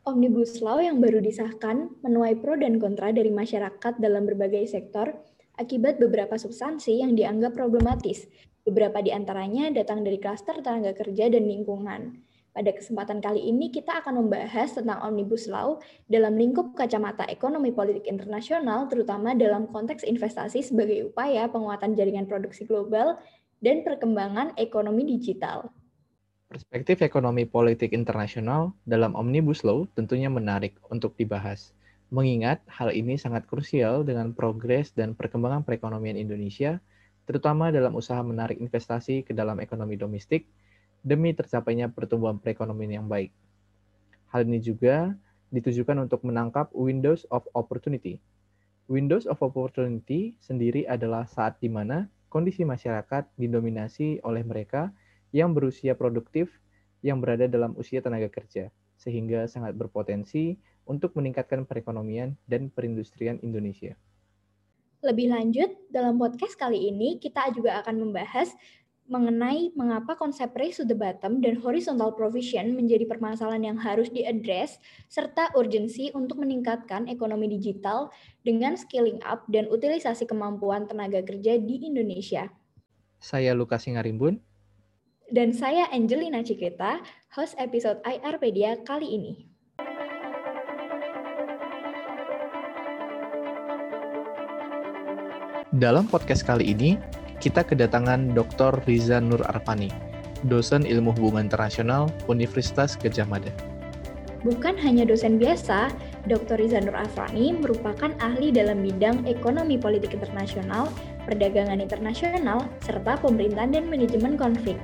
Omnibus Law yang baru disahkan menuai pro dan kontra dari masyarakat dalam berbagai sektor akibat beberapa substansi yang dianggap problematis. Beberapa di antaranya datang dari klaster tenaga kerja dan lingkungan. Pada kesempatan kali ini kita akan membahas tentang Omnibus Law dalam lingkup kacamata ekonomi politik internasional, terutama dalam konteks investasi sebagai upaya penguatan jaringan produksi global dan perkembangan ekonomi digital. Perspektif ekonomi politik internasional dalam Omnibus Law tentunya menarik untuk dibahas, mengingat hal ini sangat krusial dengan progres dan perkembangan perekonomian Indonesia, terutama dalam usaha menarik investasi ke dalam ekonomi domestik demi tercapainya pertumbuhan perekonomian yang baik. Hal ini juga ditujukan untuk menangkap windows of opportunity. Windows of opportunity sendiri adalah saat di mana kondisi masyarakat didominasi oleh mereka yang berusia produktif yang berada dalam usia tenaga kerja, sehingga sangat berpotensi untuk meningkatkan perekonomian dan perindustrian Indonesia. Lebih lanjut, dalam podcast kali ini kita juga akan membahas mengenai mengapa konsep race to the bottom dan horizontal provision menjadi permasalahan yang harus diadres, serta urgensi untuk meningkatkan ekonomi digital dengan scaling up dan utilisasi kemampuan tenaga kerja di Indonesia. Saya Lukas Singarimbun, dan saya Angelina Cikrita, host episode IRpedia kali ini. Dalam podcast kali ini, kita kedatangan Dr. Riza Nur Arfani, dosen ilmu hubungan internasional Universitas Gajah Mada. Bukan hanya dosen biasa, Dr. Riza Nur Arfani merupakan ahli dalam bidang ekonomi politik internasional, perdagangan internasional, serta pemerintahan dan manajemen konflik.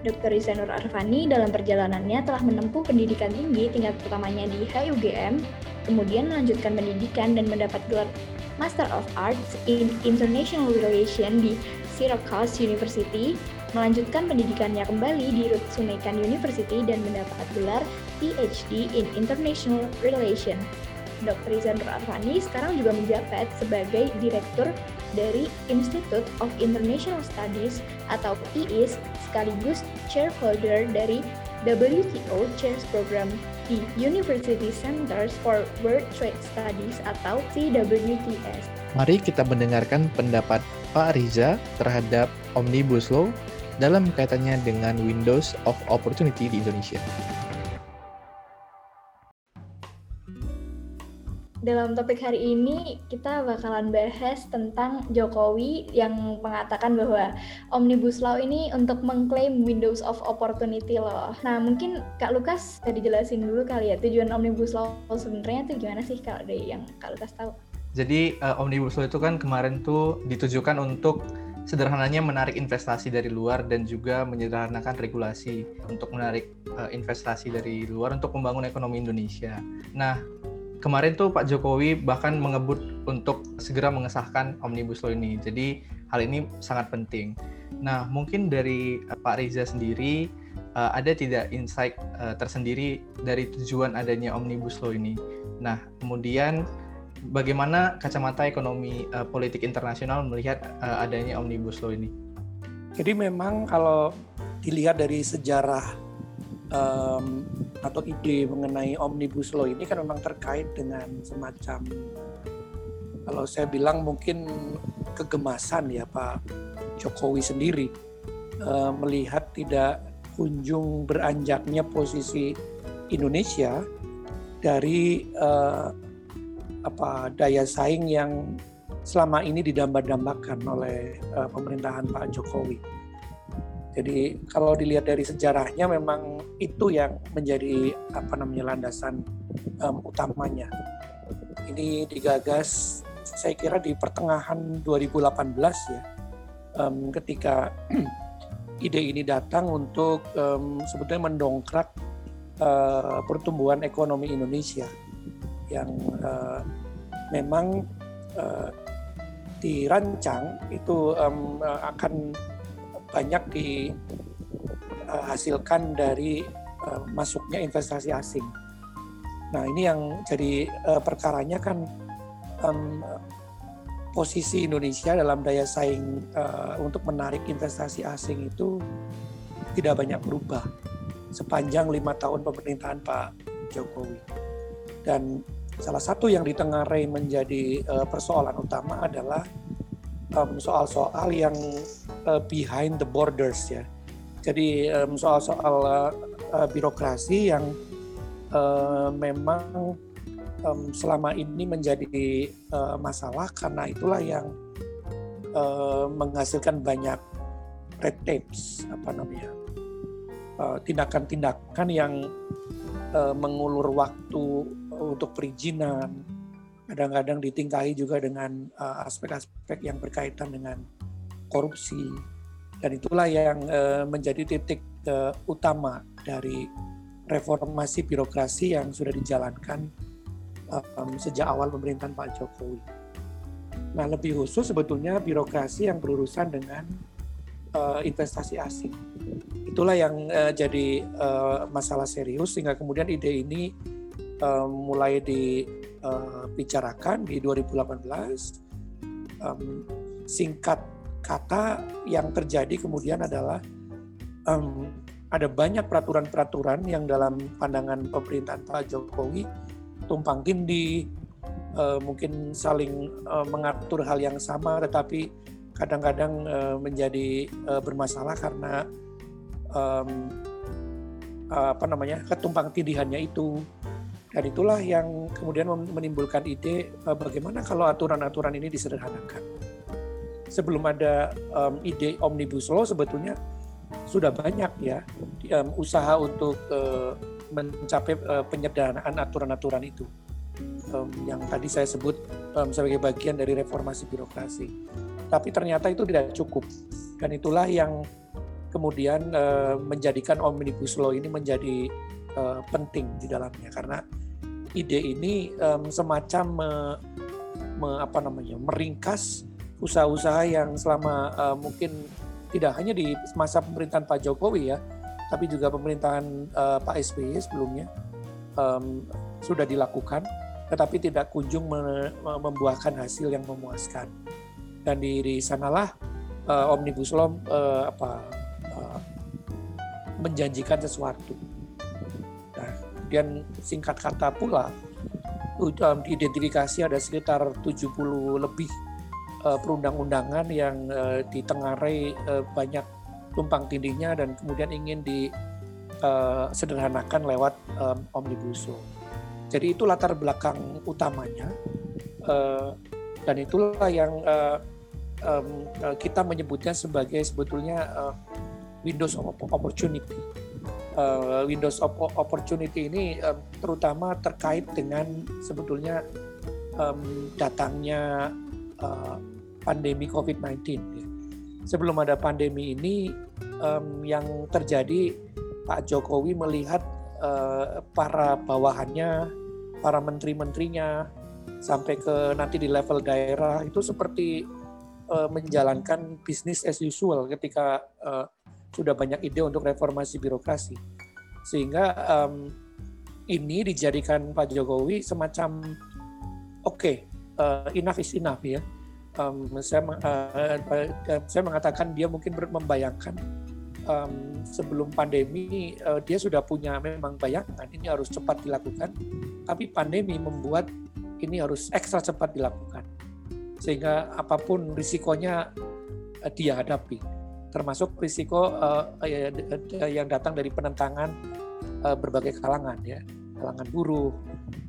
Dr. Isanur Arfani dalam perjalanannya telah menempuh pendidikan tinggi tingkat pertamanya di HUGM, kemudian melanjutkan pendidikan dan mendapat gelar Master of Arts in International Relations di Syracuse University, melanjutkan pendidikannya kembali di Rutsunekan University dan mendapat gelar PhD in International Relations. Dr. Izanur Arfani sekarang juga menjabat sebagai Direktur dari Institute of International Studies atau IIS sekaligus chairholder dari WTO Chairs Program di University Centers for World Trade Studies atau CWTS. Mari kita mendengarkan pendapat Pak Riza terhadap Omnibus Law dalam kaitannya dengan Windows of Opportunity di Indonesia. Dalam topik hari ini kita bakalan bahas tentang Jokowi yang mengatakan bahwa Omnibus Law ini untuk mengklaim Windows of Opportunity loh. Nah mungkin Kak Lukas bisa dijelasin dulu kali ya tujuan Omnibus Law sebenarnya itu gimana sih kalau dari yang Kak Lukas tahu? Jadi uh, Omnibus Law itu kan kemarin tuh ditujukan untuk sederhananya menarik investasi dari luar dan juga menyederhanakan regulasi untuk menarik uh, investasi dari luar untuk membangun ekonomi Indonesia. Nah, kemarin tuh Pak Jokowi bahkan mengebut untuk segera mengesahkan Omnibus Law ini. Jadi hal ini sangat penting. Nah, mungkin dari uh, Pak Riza sendiri uh, ada tidak insight uh, tersendiri dari tujuan adanya Omnibus Law ini? Nah, kemudian bagaimana kacamata ekonomi politik internasional melihat adanya Omnibus Law ini? Jadi memang kalau dilihat dari sejarah um, atau ide mengenai omnibus law ini kan memang terkait dengan semacam kalau saya bilang mungkin kegemasan ya Pak Jokowi sendiri uh, melihat tidak kunjung beranjaknya posisi Indonesia dari uh, apa daya saing yang selama ini didamba-dambakan oleh uh, pemerintahan Pak Jokowi jadi kalau dilihat dari sejarahnya memang itu yang menjadi apa namanya landasan um, utamanya. Ini digagas saya kira di pertengahan 2018 ya, um, ketika ide ini datang untuk um, sebetulnya mendongkrak uh, pertumbuhan ekonomi Indonesia yang uh, memang uh, dirancang itu um, akan banyak dihasilkan dari uh, masuknya investasi asing. Nah ini yang jadi uh, perkaranya kan um, posisi Indonesia dalam daya saing uh, untuk menarik investasi asing itu tidak banyak berubah sepanjang lima tahun pemerintahan Pak Jokowi. Dan salah satu yang ditengarai menjadi uh, persoalan utama adalah soal-soal um, yang uh, behind the borders ya. Jadi um, soal-soal uh, uh, birokrasi yang uh, memang um, selama ini menjadi uh, masalah karena itulah yang uh, menghasilkan banyak red tapes apa namanya Eh, tindakan-tindakan yang uh, mengulur waktu untuk perizinan, kadang-kadang ditingkahi juga dengan eh, aspek-aspek uh, yang berkaitan dengan korupsi, dan itulah yang uh, menjadi titik uh, utama dari reformasi birokrasi yang sudah dijalankan um, sejak awal pemerintahan Pak Jokowi. Nah, lebih khusus sebetulnya birokrasi yang berurusan dengan uh, investasi asing. Itulah yang uh, jadi uh, masalah serius sehingga kemudian ide ini uh, mulai dibicarakan di 2018. Um, singkat kata yang terjadi kemudian adalah um, ada banyak peraturan-peraturan yang dalam pandangan pemerintahan Pak Jokowi tumpang tindih, uh, mungkin saling uh, mengatur hal yang sama, tetapi kadang-kadang uh, menjadi uh, bermasalah karena um, apa namanya ketumpang tindihannya itu dan itulah yang kemudian menimbulkan ide uh, bagaimana kalau aturan-aturan ini disederhanakan. Sebelum ada um, ide omnibus law sebetulnya sudah banyak ya um, usaha untuk uh, mencapai uh, penyederhanaan aturan-aturan itu. Um, yang tadi saya sebut um, sebagai bagian dari reformasi birokrasi. Tapi ternyata itu tidak cukup. Dan itulah yang kemudian uh, menjadikan omnibus law ini menjadi uh, penting di dalamnya karena ide ini um, semacam me, me, apa namanya meringkas usaha-usaha yang selama uh, mungkin tidak hanya di masa pemerintahan Pak Jokowi ya tapi juga pemerintahan uh, Pak SBY sebelumnya um, sudah dilakukan tetapi tidak kunjung me, membuahkan hasil yang memuaskan dan di, di sanalah uh, omnibus law uh, apa uh, menjanjikan sesuatu. Kemudian singkat kata pula um, diidentifikasi ada sekitar 70 lebih uh, perundang-undangan yang uh, ditengarai uh, banyak tumpang tindihnya dan kemudian ingin disederhanakan lewat omnibus law. Jadi itu latar belakang utamanya. Dan itulah yang kita menyebutnya sebagai sebetulnya Windows of Opportunity. Uh, Windows of Opportunity ini um, terutama terkait dengan sebetulnya um, datangnya uh, pandemi COVID-19. Ya. Sebelum ada pandemi ini, um, yang terjadi Pak Jokowi melihat uh, para bawahannya, para menteri-menterinya, sampai ke nanti di level daerah itu seperti uh, menjalankan bisnis as usual ketika uh, sudah banyak ide untuk reformasi birokrasi. Sehingga um, ini dijadikan Pak Jokowi semacam oke okay, uh, enough is enough ya. Um, saya uh, uh, saya mengatakan dia mungkin membayangkan um, sebelum pandemi uh, dia sudah punya memang bayangan ini harus cepat dilakukan. Tapi pandemi membuat ini harus ekstra cepat dilakukan. Sehingga apa pun risikonya dia hadapi termasuk risiko uh, yang datang dari penentangan uh, berbagai kalangan ya kalangan buruh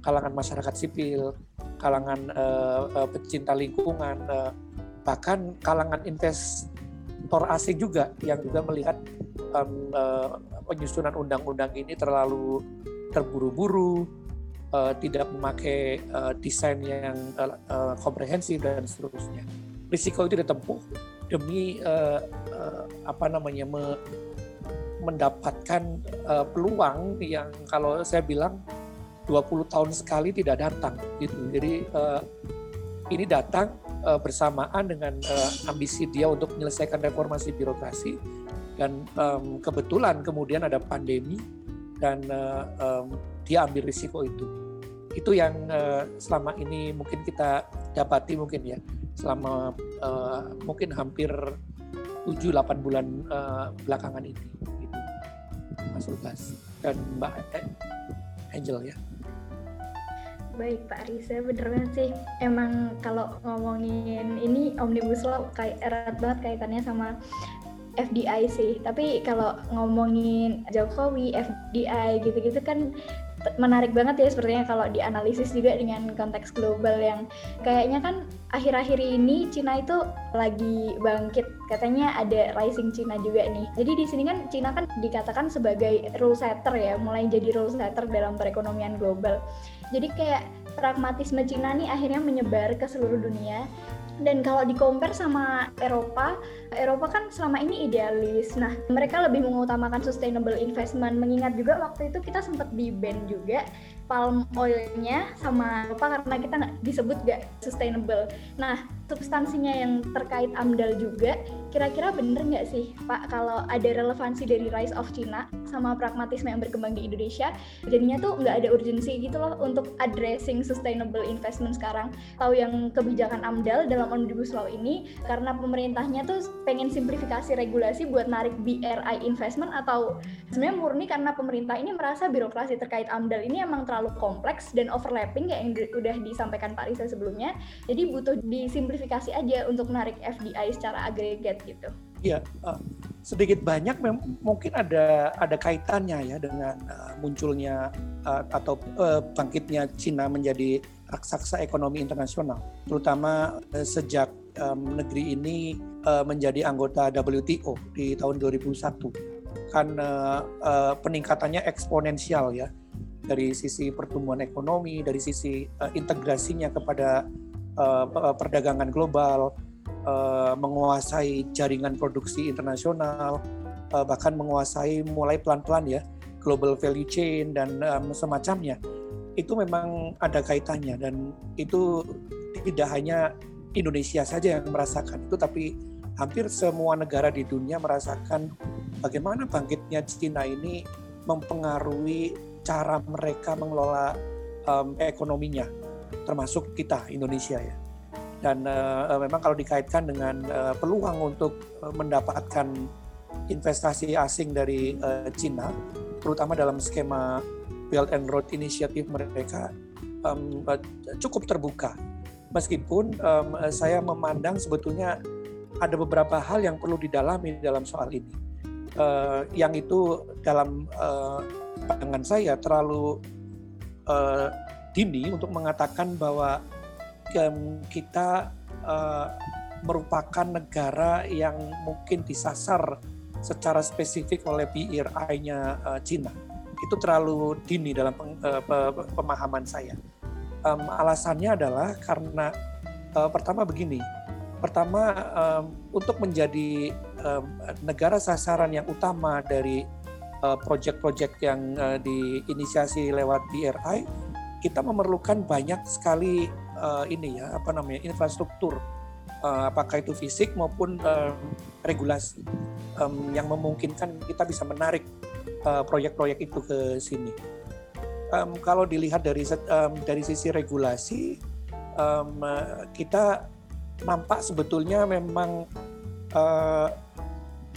kalangan masyarakat sipil kalangan uh, uh, pecinta lingkungan uh, bahkan kalangan investor asing juga yang juga melihat um, uh, penyusunan undang-undang ini terlalu terburu-buru uh, tidak memakai uh, desain yang uh, uh, komprehensif dan seterusnya. Risiko itu ditempuh demi uh, uh, apa namanya me, mendapatkan uh, peluang yang kalau saya bilang 20 tahun sekali tidak datang gitu. Jadi uh, ini datang uh, bersamaan dengan uh, ambisi dia untuk menyelesaikan reformasi birokrasi dan um, kebetulan kemudian ada pandemi dan uh, um, dia ambil risiko itu. Itu yang uh, selama ini mungkin kita dapati mungkin ya selama uh, mungkin hampir 7-8 bulan uh, belakangan ini gitu. Mas Lukas dan Mbak eh, Angel ya. Baik Pak Risa, bener banget sih. Emang kalau ngomongin ini Omnibus Law kayak erat banget kaitannya sama FDI sih. Tapi kalau ngomongin Jokowi, FDI gitu-gitu kan menarik banget ya sepertinya kalau dianalisis juga dengan konteks global yang kayaknya kan akhir-akhir ini Cina itu lagi bangkit. Katanya ada rising Cina juga nih. Jadi di sini kan Cina kan dikatakan sebagai rule setter ya mulai jadi rule setter dalam perekonomian global. Jadi kayak pragmatisme Cina nih akhirnya menyebar ke seluruh dunia dan kalau di compare sama Eropa, Eropa kan selama ini idealis. Nah, mereka lebih mengutamakan sustainable investment. Mengingat juga waktu itu kita sempat di ban juga palm oilnya sama apa karena kita nggak disebut nggak sustainable. Nah, substansinya yang terkait AMDAL juga, kira-kira bener nggak sih Pak kalau ada relevansi dari rise of China sama pragmatisme yang berkembang di Indonesia, jadinya tuh nggak ada urgensi gitu loh untuk addressing sustainable investment sekarang. Tahu yang kebijakan AMDAL dalam Omnibus Law ini karena pemerintahnya tuh pengen simplifikasi regulasi buat narik BRI investment atau sebenarnya murni karena pemerintah ini merasa birokrasi terkait AMDAL ini emang terlalu terlalu kompleks dan overlapping kayak yang udah disampaikan Pak Risa sebelumnya. Jadi butuh disimplifikasi aja untuk narik FDI secara agregat gitu. Iya, uh, sedikit banyak mungkin ada ada kaitannya ya dengan uh, munculnya uh, atau uh, bangkitnya Cina menjadi raksasa ekonomi internasional, terutama uh, sejak um, negeri ini uh, menjadi anggota WTO di tahun 2001 kan uh, uh, peningkatannya eksponensial ya. Dari sisi pertumbuhan ekonomi, dari sisi uh, integrasinya kepada uh, perdagangan global, uh, menguasai jaringan produksi internasional, bahkan menguasai mulai pelan-pelan ya global value chain dan semacamnya. Itu memang ada kaitannya dan itu tidak hanya Indonesia saja yang merasakan itu, tapi hampir semua negara di dunia merasakan bagaimana bangkitnya Cina ini mempengaruhi cara mereka mengelola um, ekonominya, termasuk kita Indonesia ya. Dan uh, memang kalau dikaitkan dengan uh, peluang untuk uh, mendapatkan investasi asing dari uh, Cina, terutama dalam skema Belt and Road Initiative mereka um, cukup terbuka. Meskipun um, saya memandang sebetulnya ada beberapa hal yang perlu didalami dalam soal ini. Uh, yang itu dalam uh, pandangan saya terlalu uh, dini untuk mengatakan bahwa um, kita uh, merupakan negara yang mungkin disasar secara spesifik oleh BRI-nya uh, Cina. Itu terlalu dini dalam uh, pemahaman saya. Um, alasannya adalah karena uh, pertama begini, pertama um, untuk menjadi um, negara sasaran yang utama dari Eh, proyek-proyek yang uh, diinisiasi lewat BRI, kita memerlukan banyak sekali uh, ini ya apa namanya infrastruktur, uh, apakah itu fisik maupun uh, regulasi um, yang memungkinkan kita bisa menarik proyek-proyek uh, itu ke sini. Um, kalau dilihat dari um, dari sisi regulasi, um, kita nampak sebetulnya memang uh,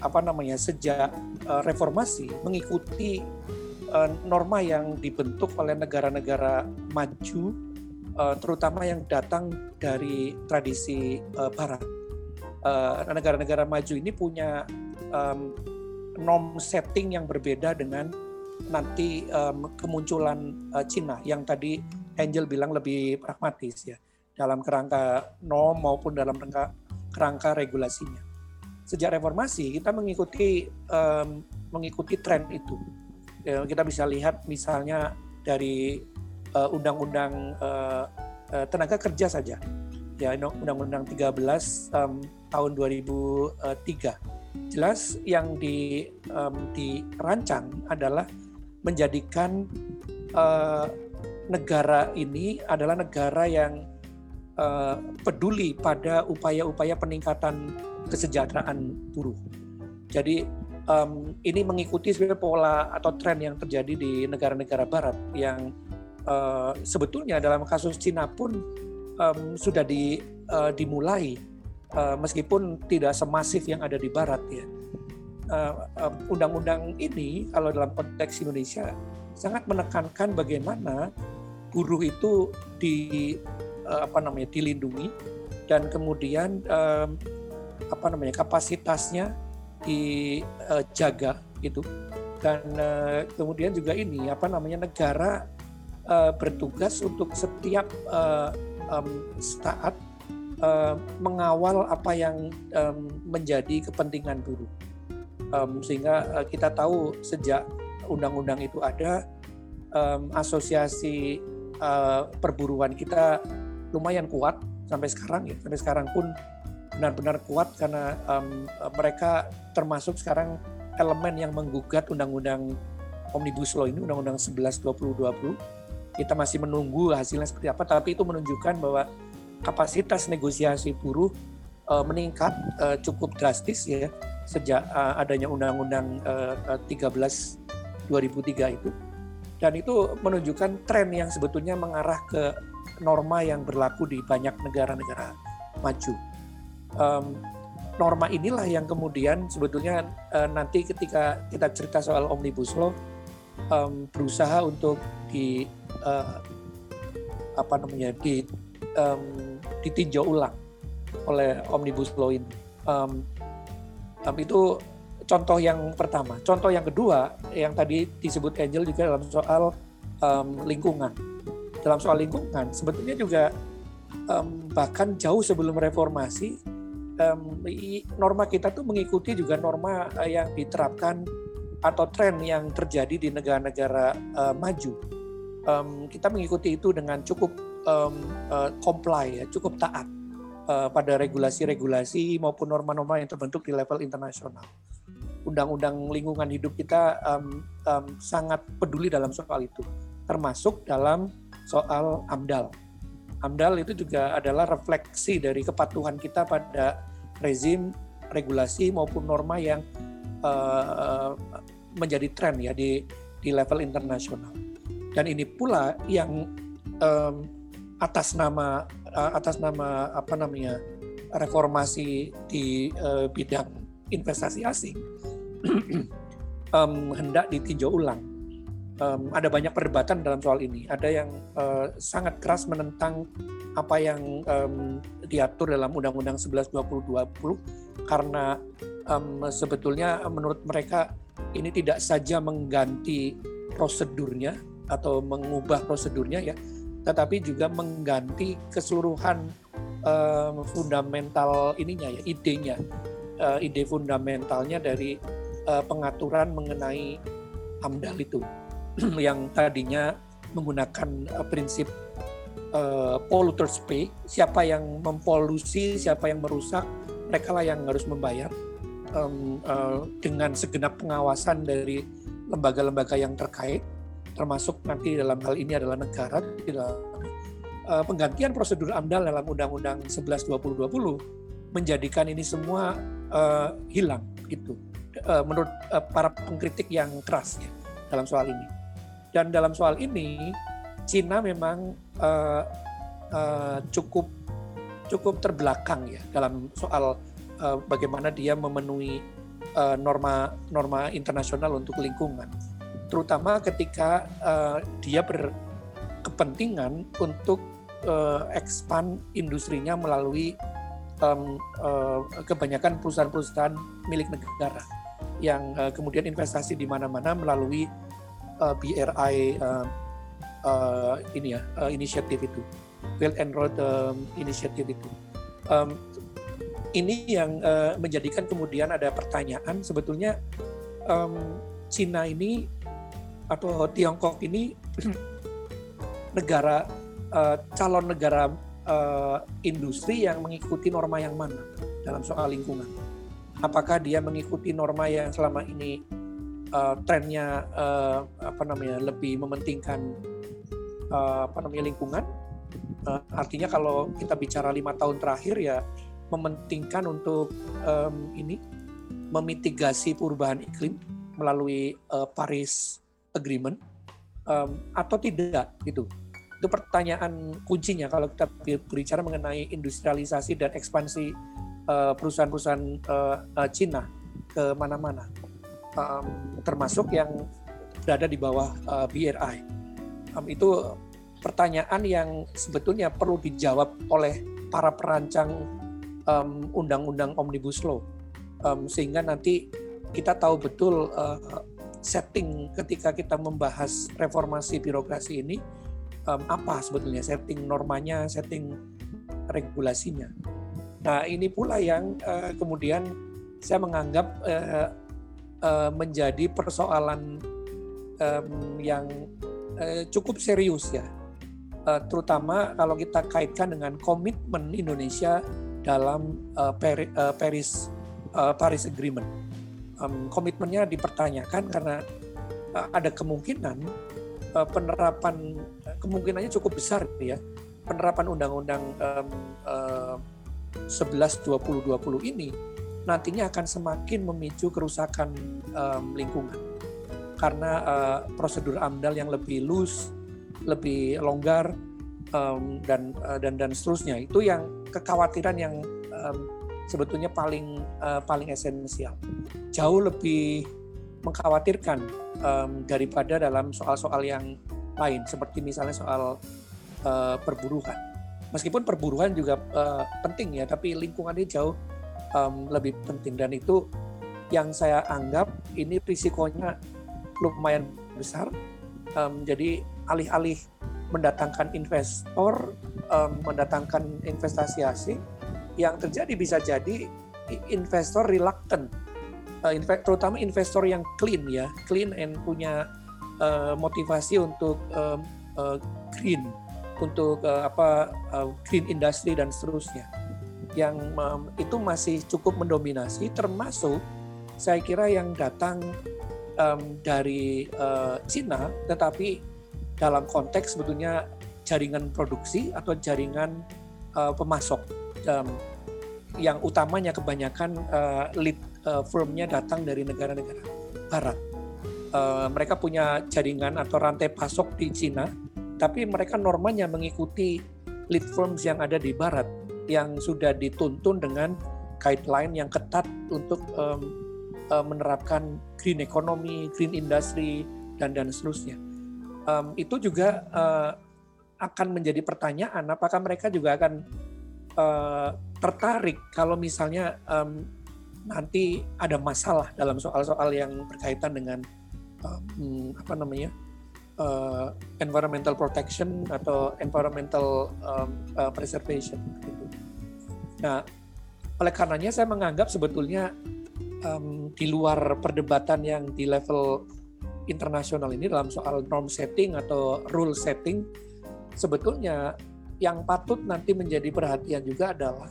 apa namanya sejak uh, reformasi mengikuti uh, norma yang dibentuk oleh negara-negara maju uh, terutama yang datang dari tradisi uh, barat. Negara-negara maju ini punya norm setting yang berbeda dengan nanti kemunculan Cina yang tadi Angel bilang lebih pragmatis ya dalam kerangka norm maupun dalam kerangka, kerangka regulasinya sejak reformasi kita mengikuti um, mengikuti tren itu. Ya, kita bisa lihat misalnya dari uh, undang-undang uh, tenaga kerja saja. Ya, undang-undang 13 um, tahun 2003. Jelas yang di dirancang adalah menjadikan negara ini adalah negara yang peduli pada upaya-upaya peningkatan kesejahteraan buruh. Jadi um, ini mengikuti sebenarnya pola atau tren yang terjadi di negara-negara Barat yang uh, sebetulnya dalam kasus Cina pun um, sudah di, uh, dimulai uh, meskipun tidak semasif yang ada di Barat ya. Undang-undang uh, um, ini kalau dalam konteks Indonesia sangat menekankan bagaimana buruh itu di uh, apa namanya dilindungi dan kemudian um, apa namanya kapasitasnya dijaga uh, gitu. Dan uh, kemudian juga ini apa namanya negara uh, bertugas untuk setiap uh, um, saat uh, mengawal apa yang um, menjadi kepentingan buruh. Um, sehingga uh, kita tahu sejak undang-undang itu ada um, asosiasi uh, perburuan kita lumayan kuat sampai sekarang ya. Sampai sekarang pun benar-benar kuat karena um, mereka termasuk sekarang elemen yang menggugat undang-undang omnibus law ini undang-undang 11 2020 kita masih menunggu hasilnya seperti apa tapi itu menunjukkan bahwa kapasitas negosiasi buruh uh, meningkat uh, cukup drastis ya sejak uh, adanya undang-undang uh, 13 2003 itu dan itu menunjukkan tren yang sebetulnya mengarah ke norma yang berlaku di banyak negara-negara maju. Um, norma inilah yang kemudian sebetulnya uh, nanti ketika kita cerita soal omnibus law um, berusaha untuk di uh, apa namanya di um, ditinjau ulang oleh omnibus law ini. Um, um, itu contoh yang pertama. Contoh yang kedua yang tadi disebut Angel juga dalam soal um, lingkungan. Dalam soal lingkungan sebetulnya juga um, bahkan jauh sebelum reformasi um, norma kita tuh mengikuti juga norma uh, yang diterapkan atau tren yang terjadi di negara-negara uh, maju. Um, kita mengikuti itu dengan cukup um, uh, comply ya, cukup taat uh, pada regulasi-regulasi maupun norma-norma yang terbentuk di level internasional undang-undang lingkungan hidup kita um, um, sangat peduli dalam soal itu, termasuk dalam soal AMDAL. AMDAL itu juga adalah refleksi dari kepatuhan kita pada rezim, regulasi maupun norma yang uh, menjadi tren ya di di level internasional. Dan ini pula yang um, atas nama uh, atas nama apa namanya reformasi di uh, bidang investasi asing um, hendak ditinjau ulang. Um, ada banyak perdebatan dalam soal ini. Ada yang uh, sangat keras menentang apa yang um, diatur dalam Undang-Undang 11 2020 karena um, sebetulnya menurut mereka ini tidak saja mengganti prosedurnya atau mengubah prosedurnya ya, tetapi juga mengganti keseluruhan um, fundamental ininya ya, idenya, uh, ide fundamentalnya dari uh, pengaturan mengenai AMDAL itu yang tadinya menggunakan uh, prinsip uh, polluters pay, siapa yang mempolusi, siapa yang merusak, mereka lah yang harus membayar um, uh, dengan segenap pengawasan dari lembaga-lembaga yang terkait, termasuk nanti dalam hal ini adalah negara. Uh, penggantian prosedur AMDAL dalam Undang-Undang 11 2020 menjadikan ini semua uh, hilang gitu uh, menurut uh, para pengkritik yang keras ya dalam soal ini. Dan dalam soal ini Cina memang uh, uh, cukup cukup terbelakang ya dalam soal uh, bagaimana dia memenuhi uh, norma norma internasional untuk lingkungan, terutama ketika uh, dia berkepentingan untuk uh, expand industrinya melalui um, uh, kebanyakan perusahaan-perusahaan milik negara yang uh, kemudian investasi di mana-mana melalui uh, BRI uh, uh, ini ya uh, inisiatif itu. Belt and Road um, inisiatif itu. Um, ini yang uh, menjadikan kemudian ada pertanyaan sebetulnya um, Cina ini atau Tiongkok ini negara uh, calon negara uh, industri yang mengikuti norma yang mana dalam soal lingkungan? Apakah dia mengikuti norma yang selama ini uh, trennya uh, apa namanya lebih mementingkan uh, apa namanya lingkungan. Uh, artinya kalau kita bicara lima tahun terakhir ya mementingkan untuk um, ini memitigasi perubahan iklim melalui uh, Paris Agreement um, atau tidak gitu. Itu pertanyaan kuncinya kalau kita berbicara mengenai industrialisasi dan ekspansi Eh, perusahaan-perusahaan uh, Cina ke mana-mana, um, termasuk yang berada di bawah uh, BRI. Um, itu pertanyaan yang sebetulnya perlu dijawab oleh para perancang um, undang-undang omnibus law um, sehingga nanti kita tahu betul uh, setting ketika kita membahas reformasi birokrasi ini um, apa sebetulnya setting normanya, setting regulasinya. Nah ini pula yang uh, kemudian saya menganggap uh, uh, menjadi persoalan um, yang uh, cukup serius ya uh, terutama kalau kita kaitkan dengan komitmen Indonesia dalam uh, Paris uh, Paris Agreement. Um, komitmennya dipertanyakan karena uh, ada kemungkinan uh, penerapan kemungkinannya cukup besar ya penerapan undang-undang um, uh, 11 20 20 ini nantinya akan semakin memicu kerusakan um, lingkungan. Karena uh, prosedur AMDAL yang lebih loose lebih longgar um, dan uh, dan dan seterusnya itu yang kekhawatiran yang um, sebetulnya paling uh, paling esensial. Jauh lebih mengkhawatirkan um, daripada dalam soal-soal yang lain seperti misalnya soal uh, perburuan meskipun perburuan juga uh, penting ya tapi lingkungannya jauh um, lebih penting. Dan itu yang saya anggap ini risikonya lumayan besar. Um, jadi alih-alih mendatangkan investor, um, mendatangkan investasi asing, yang terjadi bisa jadi investor reluctant, uh, terutama investor yang clean ya, clean and punya uh, motivasi untuk um, uh, green, untuk uh, apa uh, green industry dan seterusnya, yang itu masih cukup mendominasi, termasuk saya kira yang datang um, dari uh, Cina, tetapi dalam konteks sebetulnya jaringan produksi atau jaringan uh, pemasok um, yang utamanya kebanyakan uh, lead uh, firmnya datang dari negara-negara barat. Uh, mereka punya jaringan atau rantai pasok di Cina, tapi mereka normanya mengikuti lead firms yang ada di barat yang sudah dituntun dengan guideline yang ketat untuk um, uh, menerapkan green economy, green industry dan dan seterusnya. Um, itu juga uh, akan menjadi pertanyaan apakah mereka juga akan uh, tertarik kalau misalnya um, nanti ada masalah dalam soal-soal yang berkaitan dengan um, apa namanya uh, environmental protection atau environmental um, uh, preservation. Gitu. Nah, oleh karenanya saya menganggap sebetulnya um, di luar perdebatan yang di level internasional ini dalam soal norm setting atau rule setting sebetulnya yang patut nanti menjadi perhatian juga adalah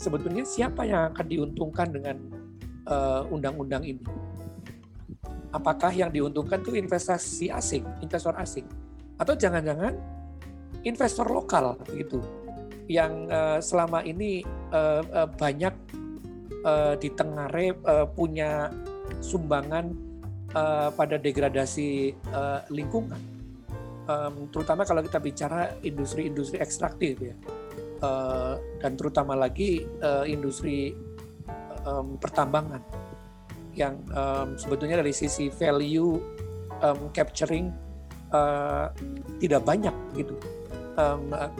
sebetulnya siapa yang akan diuntungkan dengan uh, undang-undang ini. Apakah yang diuntungkan itu investasi asing, investor asing, atau jangan-jangan investor lokal gitu, yang uh, selama ini uh, uh, banyak uh, uh, punya sumbangan uh, pada degradasi uh, lingkungan, um, terutama kalau kita bicara industri-industri ekstraktif ya, uh, dan terutama lagi uh, industri um, pertambangan yang um, sebetulnya dari sisi value um, capturing uh, tidak banyak gitu. Um, uh,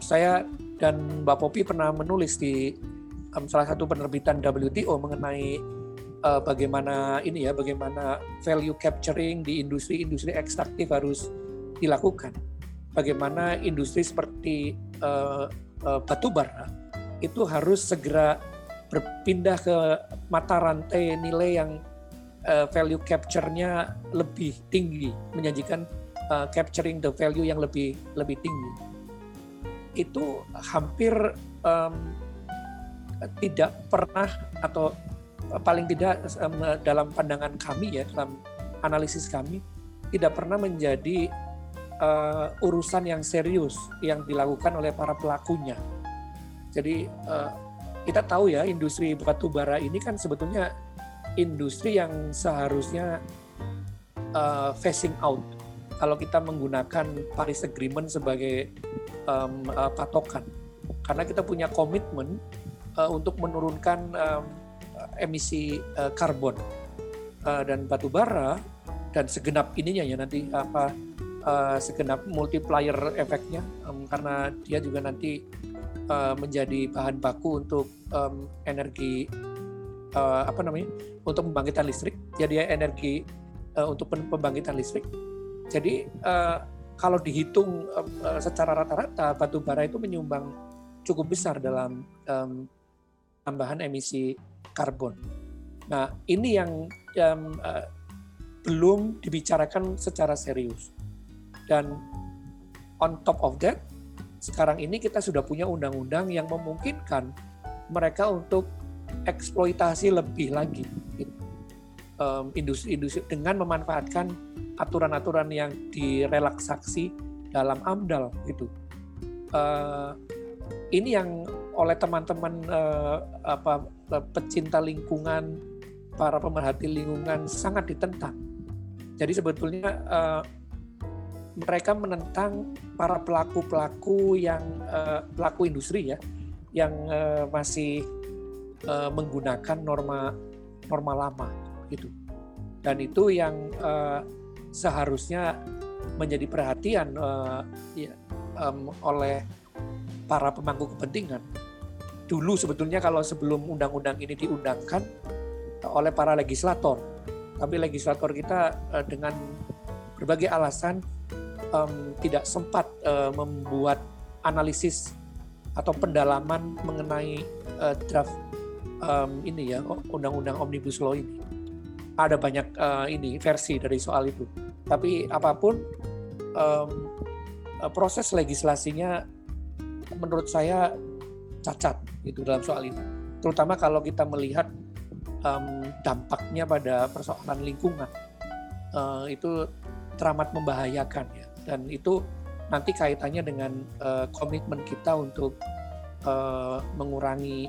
saya dan Mbak Popi pernah menulis di um, salah satu penerbitan WTO mengenai uh, bagaimana ini ya, bagaimana value capturing di industri-industri ekstraktif harus dilakukan. Bagaimana industri seperti uh, uh, batu bara itu harus segera berpindah ke mata rantai nilai yang uh, value capture-nya lebih tinggi, menyajikan uh, capturing the value yang lebih lebih tinggi. Itu hampir um, tidak pernah atau paling tidak dalam pandangan kami ya dalam analisis kami tidak pernah menjadi uh, urusan yang serius yang dilakukan oleh para pelakunya. Jadi uh, kita tahu ya industri batu bara ini kan sebetulnya industri yang seharusnya uh, phasing out. Kalau kita menggunakan Paris Agreement sebagai um, uh, patokan. Karena kita punya komitmen uh, untuk menurunkan um, emisi uh, karbon. Uh, dan batu bara dan segenap ininya ya nanti apa uh, segenap multiplier efeknya um, karena dia juga nanti uh, menjadi bahan baku untuk um, energi uh, apa namanya untuk pembangkitan listrik jadi energi uh, untuk pembangkitan listrik jadi uh, kalau dihitung uh, secara rata-rata batu bara itu menyumbang cukup besar dalam um, tambahan emisi karbon. Nah ini yang um, uh, belum dibicarakan secara serius. Dan on top of that, sekarang ini kita sudah punya undang-undang yang memungkinkan mereka untuk eksploitasi lebih lagi industri-industri dengan memanfaatkan aturan-aturan yang direlaksasi dalam AMDAL gitu. Uh, ini yang oleh teman-teman uh, apa pecinta lingkungan, para pemerhati lingkungan sangat ditentang. Jadi sebetulnya uh, mereka menentang para pelaku-pelaku yang uh, pelaku industri ya yang uh, masih uh, menggunakan norma norma lama gitu. Dan itu yang uh, seharusnya menjadi perhatian uh, ya, um, oleh para pemangku kepentingan. Dulu sebetulnya kalau sebelum undang-undang ini diundangkan oleh para legislator tapi legislator kita uh, dengan berbagai alasan um, tidak sempat uh, membuat analisis atau pendalaman mengenai uh, draft um, ini ya undang-undang omnibus law ini. Ada banyak uh, ini versi dari soal itu. Tapi apa pun um, proses legislasinya menurut saya cacat itu dalam soal ini. Terutama kalau kita melihat um, dampaknya pada persoalan lingkungan uh, itu teramat membahayakan ya dan itu nanti kaitannya dengan uh, komitmen kita untuk uh, mengurangi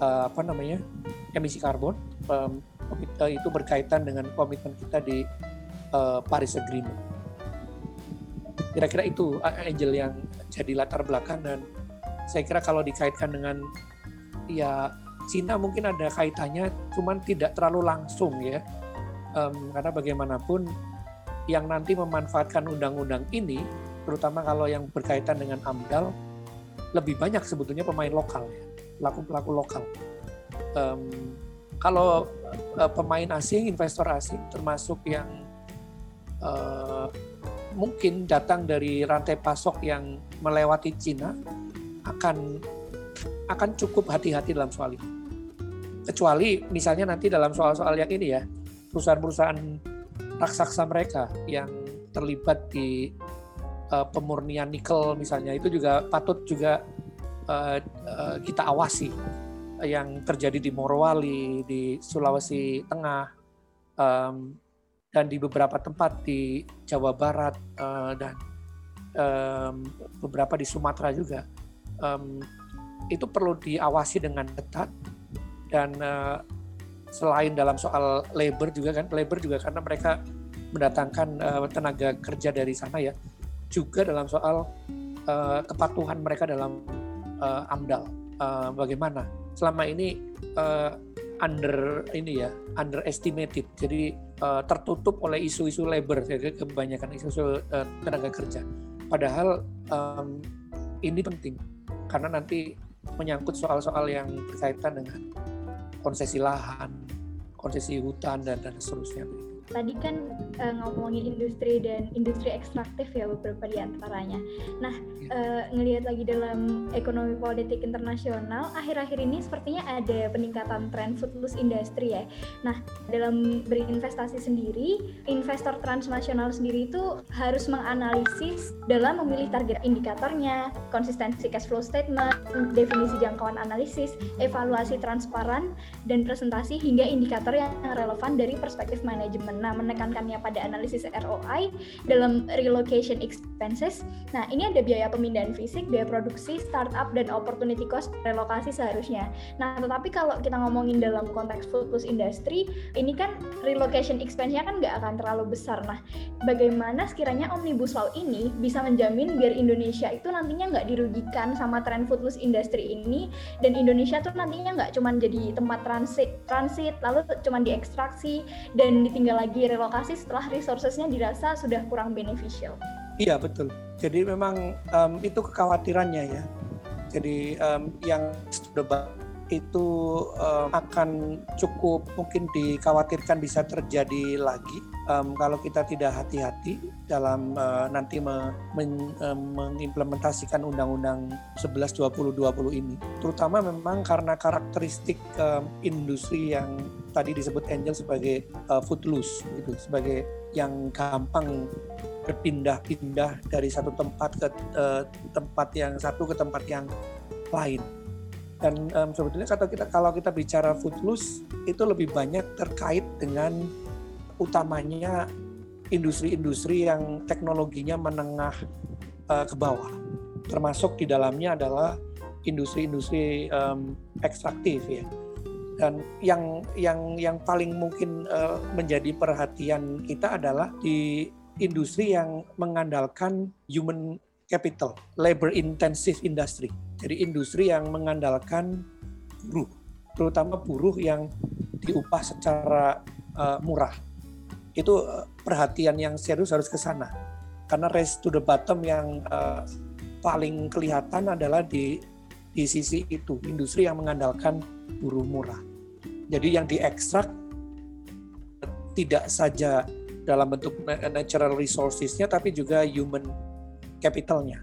uh, apa namanya emisi karbon um, itu berkaitan dengan komitmen kita di uh, Paris Agreement. Kira-kira itu Angel yang jadi latar belakang dan saya kira kalau dikaitkan dengan ya Cina mungkin ada kaitannya, cuman tidak terlalu langsung ya, um, karena bagaimanapun yang nanti memanfaatkan undang-undang ini, terutama kalau yang berkaitan dengan AMDAL, lebih banyak sebetulnya pemain lokal, ya, pelaku-pelaku lokal. Um, kalau uh, pemain asing, investor asing, termasuk yang uh, mungkin datang dari rantai pasok yang melewati Cina, akan akan cukup hati-hati dalam soal ini. Kecuali misalnya nanti dalam soal-soal yang ini ya, perusahaan-perusahaan raksasa mereka yang terlibat di uh, pemurnian nikel misalnya itu juga patut juga uh, uh, kita awasi. Yang terjadi di Morowali di Sulawesi Tengah um, dan di beberapa tempat di Jawa Barat uh, dan um, beberapa di Sumatera juga. Um, itu perlu diawasi dengan ketat dan uh, selain dalam soal labor juga kan labor juga karena mereka mendatangkan uh, tenaga kerja dari sana ya juga dalam soal uh, kepatuhan mereka dalam uh, AMDAL. Uh, bagaimana? Selama ini uh, under ini ya underestimated. Jadi uh, tertutup oleh isu-isu labor jadi kebanyakan isu-isu uh, tenaga kerja. Padahal um, ini penting. Karena nanti menyangkut soal-soal yang berkaitan dengan konsesi lahan, konsesi hutan dan dan seterusnya tadi kan uh, ngomongin industri dan industri ekstraktif ya beberapa di antaranya. Nah, uh, ngelihat lagi dalam ekonomi politik internasional, akhir-akhir ini sepertinya ada peningkatan tren foodless industry ya. Nah, dalam berinvestasi sendiri, investor transnasional sendiri itu harus menganalisis dalam memilih target indikatornya, konsistensi cash flow statement, definisi jangkauan analisis, evaluasi transparan, dan presentasi hingga indikator yang relevan dari perspektif manajemen Nah, menekankannya pada analisis ROI dalam relocation expenses. Nah, ini ada biaya pemindahan fisik, biaya produksi, startup, dan opportunity cost relokasi seharusnya. Nah, tetapi kalau kita ngomongin dalam konteks food plus industry, ini kan relocation expense-nya kan nggak akan terlalu besar. Nah, bagaimana sekiranya Omnibus Law ini bisa menjamin biar Indonesia itu nantinya nggak dirugikan sama tren food plus industry ini, dan Indonesia tuh nantinya nggak cuma jadi tempat transit, transit lalu cuma diekstraksi dan ditinggal lagi relokasi setelah resourcesnya dirasa sudah kurang beneficial. Iya betul. Jadi memang um, itu kekhawatirannya ya. Jadi um, yang sudah itu um, akan cukup mungkin dikhawatirkan bisa terjadi lagi um, kalau kita tidak hati-hati dalam uh, nanti me, men, um, mengimplementasikan Undang-Undang 11 2020 ini. Terutama memang karena karakteristik um, industri yang tadi disebut Angel sebagai uh, footloose gitu, sebagai yang gampang berpindah-pindah dari satu tempat ke uh, tempat yang satu ke tempat yang lain. Dan um, sebetulnya kata kita kalau kita bicara footloose itu lebih banyak terkait dengan utamanya industri-industri yang teknologinya menengah uh, ke bawah. Termasuk di dalamnya adalah industri-industri um, ekstraktif ya. Dan yang yang yang paling mungkin uh, menjadi perhatian kita adalah di industri yang mengandalkan human capital, labor intensive industry. Jadi industri yang mengandalkan buruh, terutama buruh yang diupah secara uh, murah. Itu uh, perhatian yang serius harus ke sana. Karena race to the bottom yang uh, paling kelihatan adalah di di sisi itu, industri yang mengandalkan buruh murah. Jadi yang diekstrak tidak saja dalam bentuk natural resources-nya tapi juga human capital-nya.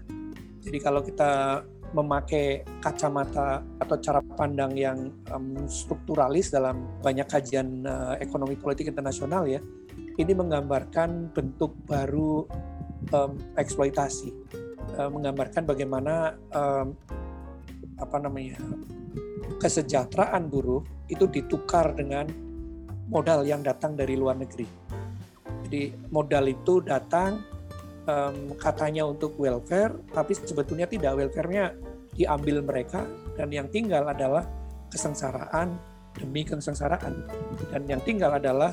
Jadi kalau kita memakai kacamata atau cara pandang yang um, strukturalis dalam banyak kajian uh, ekonomi politik internasional ya, ini menggambarkan bentuk baru um, eksploitasi, uh, menggambarkan bagaimana um, apa namanya kesejahteraan buruh itu ditukar dengan modal yang datang dari luar negeri. Jadi modal itu datang um, katanya untuk welfare, tapi sebetulnya tidak. Welfare-nya diambil mereka dan yang tinggal adalah kesengsaraan demi kesengsaraan. Dan yang tinggal adalah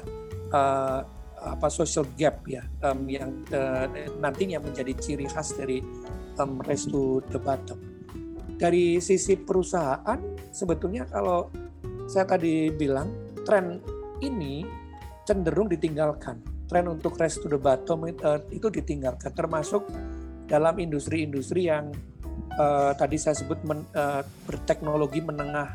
uh, apa social gap ya um, yang uh, nantinya menjadi ciri khas dari um, race to the bottom. Dari sisi perusahaan sebetulnya kalau saya tadi bilang tren ini cenderung ditinggalkan tren untuk race to the bottom uh, itu ditinggalkan termasuk dalam industri-industri yang uh, tadi saya sebut men, uh, berteknologi menengah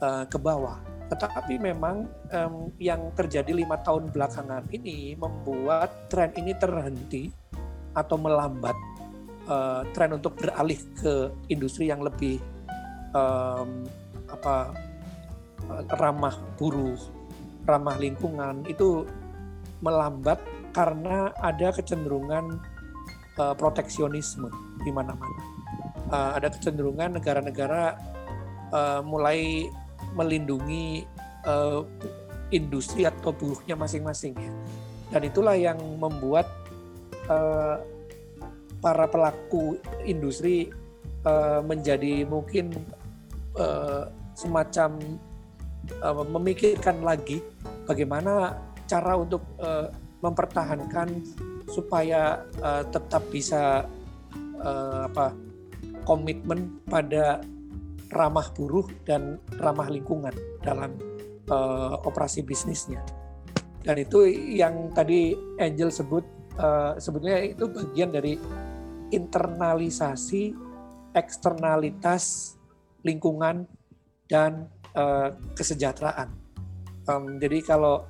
uh, ke bawah. Tetapi memang um, yang terjadi lima tahun belakangan ini membuat tren ini terhenti atau melambat uh, tren untuk beralih ke industri yang lebih um, apa ramah buruh, ramah lingkungan itu melambat karena ada kecenderungan uh, proteksionisme di mana-mana. Uh, ada kecenderungan negara-negara uh, mulai melindungi uh, industri atau buruhnya masing-masing ya. Dan itulah yang membuat uh, para pelaku industri uh, menjadi mungkin uh, semacam uh, memikirkan lagi bagaimana cara untuk uh, mempertahankan supaya uh, tetap bisa uh, apa komitmen pada ramah buruh dan ramah lingkungan dalam uh, operasi bisnisnya. Dan itu yang tadi Angel sebut uh, sebetulnya itu bagian dari internalisasi eksternalitas lingkungan dan uh, kesejahteraan. Um, jadi kalau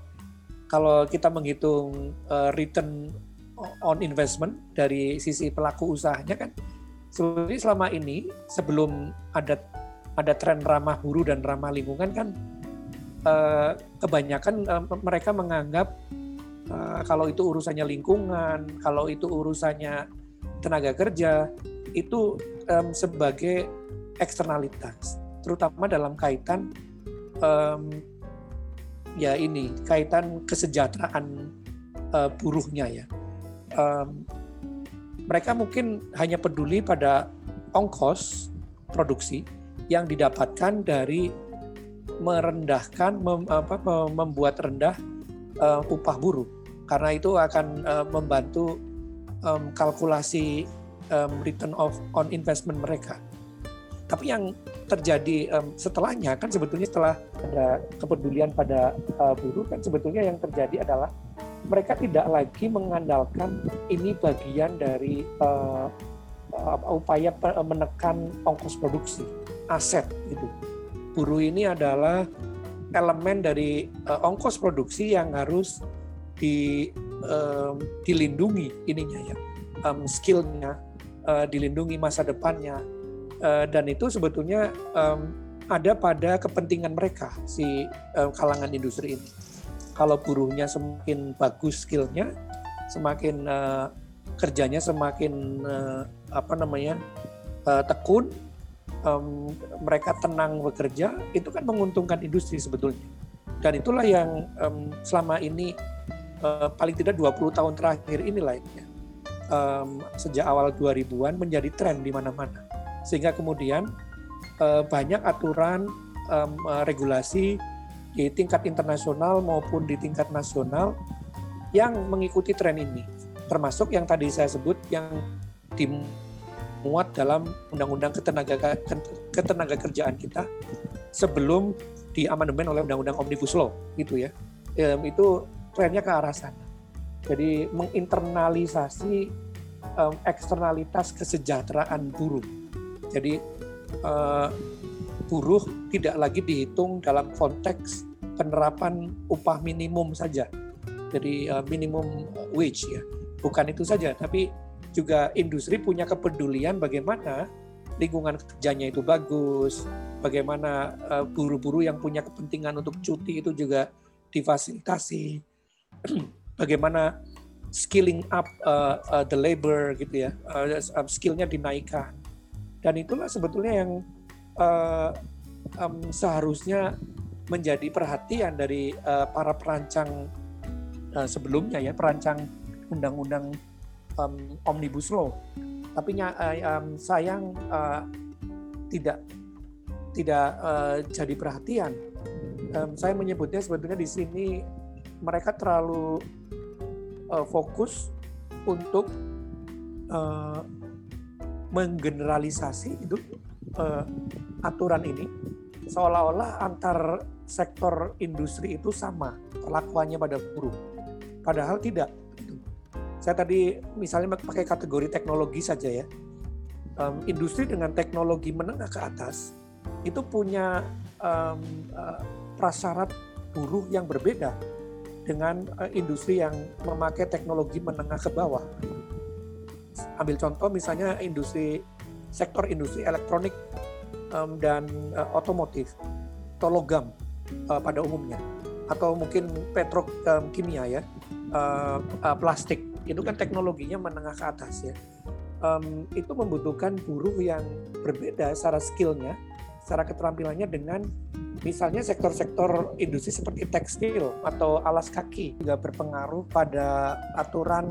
kalau kita menghitung uh, return on investment dari sisi pelaku usahanya kan sebenarnya selama ini sebelum ada ada tren ramah buruh dan ramah lingkungan kan uh, kebanyakan uh, mereka menganggap uh, kalau itu urusannya lingkungan, kalau itu urusannya tenaga kerja itu um, sebagai eksternalitas, terutama dalam kaitan um, ya ini kaitan kesejahteraan uh, buruhnya ya. Um, mereka mungkin hanya peduli pada ongkos produksi yang didapatkan dari merendahkan mem, apa, membuat rendah uh, upah buruh karena itu akan uh, membantu um, kalkulasi um, return of on investment mereka. Tapi yang terjadi um, setelahnya kan sebetulnya setelah ada kepedulian pada uh, buruh kan sebetulnya yang terjadi adalah mereka tidak lagi mengandalkan ini bagian dari uh, upaya menekan ongkos produksi aset gitu. Buruh ini adalah elemen dari uh, ongkos produksi yang harus di um, dilindungi ininya ya um, skillnya uh, dilindungi masa depannya uh, dan itu sebetulnya um, ada pada kepentingan mereka si uh, kalangan industri ini kalau buruhnya semakin bagus skillnya semakin uh, kerjanya semakin uh, apa namanya uh, tekun um, mereka tenang bekerja itu kan menguntungkan industri sebetulnya dan itulah yang um, selama ini uh, paling tidak 20 tahun terakhir inilah ya, um, sejak awal 2000-an menjadi tren di mana-mana. Sehingga kemudian uh, banyak aturan uh, regulasi di tingkat internasional maupun di tingkat nasional yang mengikuti tren ini. Termasuk yang tadi saya sebut yang dimuat dalam undang-undang ketenaga ketenaga kerjaan kita sebelum diamandemen oleh undang-undang Omnibus Law gitu ya. Itu trennya ke arah sana. Jadi menginternalisasi eksternalitas kesejahteraan buruh. Jadi uh, buruh tidak lagi dihitung dalam konteks penerapan upah minimum saja. Jadi uh, minimum wage ya. Bukan itu saja, tapi juga industri punya kepedulian bagaimana lingkungan kerjanya itu bagus, bagaimana uh, buru-buru yang punya kepentingan untuk cuti itu juga difasilitasi bagaimana skilling up uh, uh, the labor gitu ya, uh, skillnya dinaikkan. Dan itulah sebetulnya yang uh, um, seharusnya menjadi perhatian dari uh, para perancang uh, sebelumnya ya, perancang undang-undang um, omnibus law. Tapi uh, um, sayang uh, tidak tidak uh, jadi perhatian. Um, saya menyebutnya sebetulnya di sini mereka terlalu uh, fokus untuk uh, menggeneralisasi itu uh, aturan ini seolah-olah antar sektor industri itu sama perlakuannya pada buruh. Padahal tidak. Saya tadi misalnya pakai kategori teknologi saja ya. Um, industri dengan teknologi menengah ke atas itu punya um, uh, prasyarat buruh yang berbeda dengan uh, industri yang memakai teknologi menengah ke bawah. Ambil contoh misalnya industri sektor industri elektronik um, dan uh, otomotif atau logam uh, pada umumnya. Atau mungkin petrokimia um, ya uh, uh, plastik. Itu kan teknologinya menengah ke atas ya. Um, itu membutuhkan buruh yang berbeda secara skillnya secara keterampilannya dengan Misalnya sektor-sektor industri seperti tekstil atau alas kaki juga berpengaruh pada aturan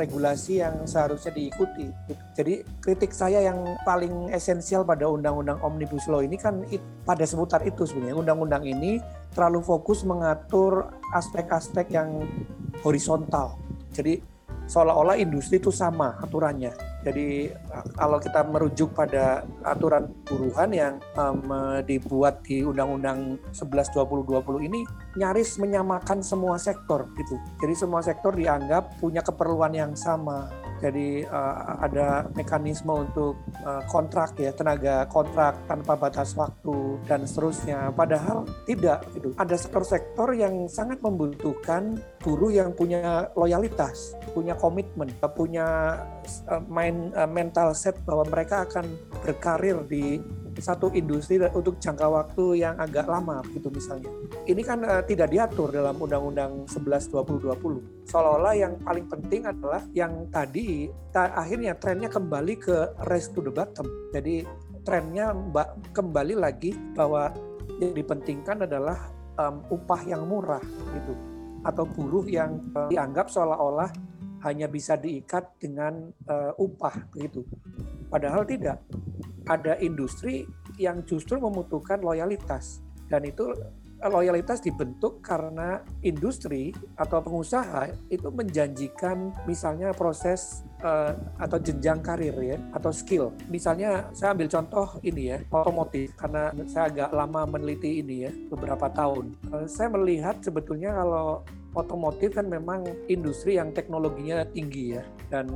regulasi yang seharusnya diikuti. Jadi kritik saya yang paling esensial pada Undang-Undang Omnibus Law ini kan pada seputar itu sebenarnya. Undang-undang ini terlalu fokus mengatur aspek-aspek yang horizontal. Jadi seolah-olah industri itu sama aturannya. Jadi kalau kita merujuk pada aturan buruhan yang um, dibuat di Undang-Undang 11 2020 ini nyaris menyamakan semua sektor gitu. Jadi semua sektor dianggap punya keperluan yang sama. Jadi uh, ada mekanisme untuk uh, kontrak ya tenaga kontrak tanpa batas waktu dan seterusnya. Padahal tidak gitu. Ada sektor-sektor yang sangat membutuhkan buruh yang punya loyalitas, punya komitmen, punya uh, main uh, mental set bahwa mereka akan berkarir di satu industri untuk jangka waktu yang agak lama gitu misalnya. Ini kan uh, tidak diatur dalam Undang-Undang 11 2020. Seolah-olah yang paling penting adalah yang tadi ta akhirnya trennya kembali ke race to the bottom. Jadi trennya kembali lagi bahwa yang dipentingkan adalah um, upah yang murah gitu atau buruh yang uh, dianggap seolah-olah hanya bisa diikat dengan uh, upah begitu. Padahal tidak ada industri yang justru membutuhkan loyalitas dan itu eh, loyalitas dibentuk karena industri atau pengusaha itu menjanjikan misalnya proses uh, atau jenjang karir ya atau skill. Misalnya saya ambil contoh ini ya otomotif karena saya agak lama meneliti ini ya beberapa tahun. Uh, saya melihat sebetulnya kalau otomotif kan memang industri yang teknologinya tinggi ya dan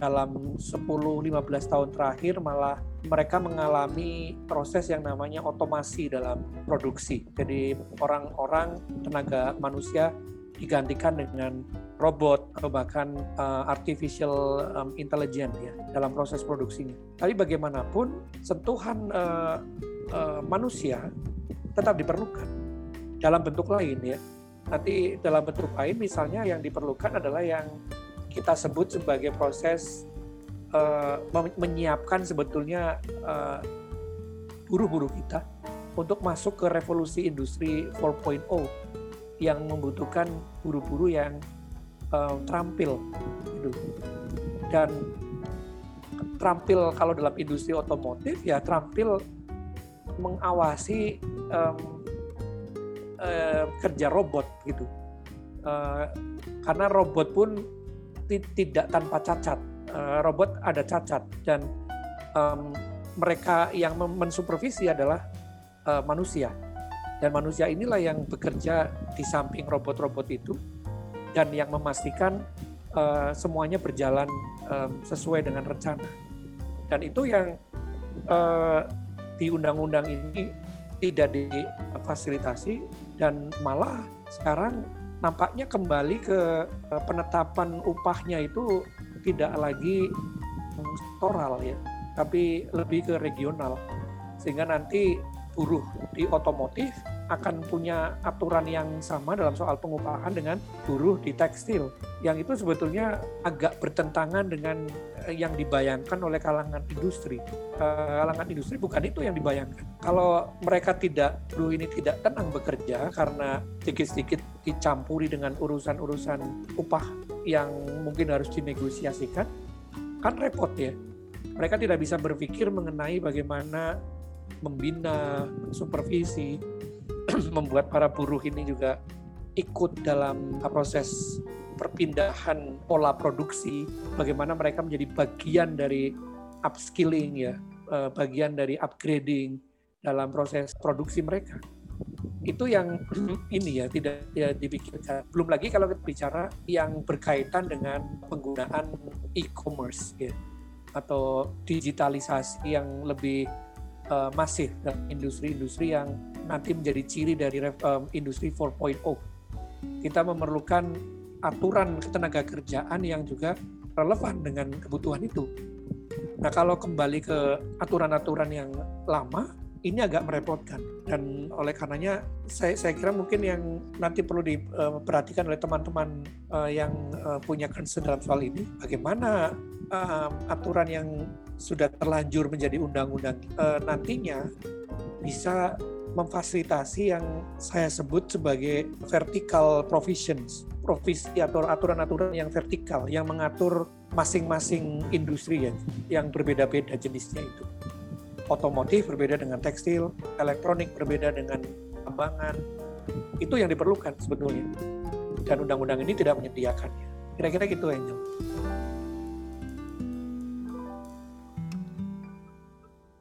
dalam 10-15 tahun terakhir malah mereka mengalami proses yang namanya otomasi dalam produksi. Jadi orang-orang tenaga manusia digantikan dengan robot atau bahkan uh, artificial um, intelligence ya dalam proses produksinya. Tapi bagaimanapun sentuhan uh, uh, manusia tetap diperlukan dalam bentuk lain ya. Nanti dalam bentuk lain misalnya yang diperlukan adalah yang kita sebut sebagai proses uh, menyiapkan sebetulnya uh, buruh-buruh kita untuk masuk ke revolusi industri 4.0 yang membutuhkan buruh-buruh yang uh, terampil gitu. dan terampil kalau dalam industri otomotif ya terampil mengawasi um, uh, kerja robot gitu uh, karena robot pun tidak tanpa cacat. Uh, robot ada cacat dan um, mereka yang mensupervisi adalah uh, manusia. Dan manusia inilah yang bekerja di samping robot-robot itu dan yang memastikan uh, semuanya berjalan um, sesuai dengan rencana. Dan itu yang uh, di undang-undang ini tidak difasilitasi dan malah sekarang nampaknya kembali ke eh, penetapan upahnya itu tidak lagi sektoral ya, tapi lebih ke regional. Sehingga nanti buruh di otomotif akan punya aturan yang sama dalam soal pengupahan dengan buruh di tekstil. Yang itu sebetulnya agak bertentangan dengan eh, yang dibayangkan oleh kalangan industri. Eh, kalangan industri bukan itu yang dibayangkan. Kalau mereka tidak, buruh ini tidak tenang bekerja karena sedikit-sedikit dicampuri dengan urusan-urusan upah yang mungkin harus dinegosiasikan, kan repot ya. Mereka tidak bisa berpikir mengenai bagaimana membina, supervisi, membuat para buruh ini juga ikut dalam proses perpindahan pola produksi, bagaimana mereka menjadi bagian dari upskilling ya, eh, bagian dari upgrading dalam proses produksi mereka. Itu yang ini ya tidak ya, dipikirkan. Belum lagi kalau kita bicara yang berkaitan dengan penggunaan e-commerce ya atau digitalisasi yang lebih uh, masif dalam industri-industri yang nanti menjadi ciri dari um, industri 4.0. Kita memerlukan aturan ketenaga kerjaan yang juga relevan dengan kebutuhan itu. Nah, kalau kembali ke aturan-aturan yang lama, ini agak merepotkan dan oleh karenanya saya, saya kira mungkin yang nanti perlu diperhatikan oleh teman-teman uh, yang uh, punya concern dalam soal ini bagaimana aturan yang sudah terlanjur menjadi undang-undang nantinya bisa memfasilitasi yang saya sebut sebagai vertical provisions, provisi atau aturan-aturan yang vertikal yang mengatur masing-masing industri ya, yang berbeda-beda jenisnya itu. Otomotif berbeda dengan tekstil, elektronik berbeda dengan tambangan. Itu yang diperlukan sebetulnya. Dan undang-undang ini tidak menyediakannya. Kira-kira gitu Angel.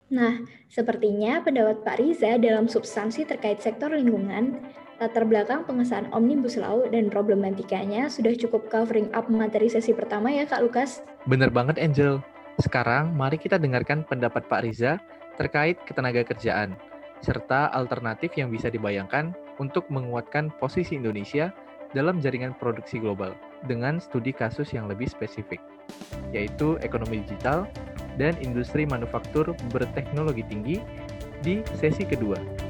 Nah, sepertinya pendapat Pak Riza dalam substansi terkait sektor lingkungan, latar belakang pengesahan Omnibus Law dan problematikanya sudah cukup covering up materi sesi pertama ya Kak Lukas? Bener banget Angel. Sekarang mari kita dengarkan pendapat Pak Riza terkait ketenaga kerjaan, serta alternatif yang bisa dibayangkan untuk menguatkan posisi Indonesia dalam jaringan produksi global dengan studi kasus yang lebih spesifik, yaitu ekonomi digital dan industri manufaktur berteknologi tinggi di sesi kedua.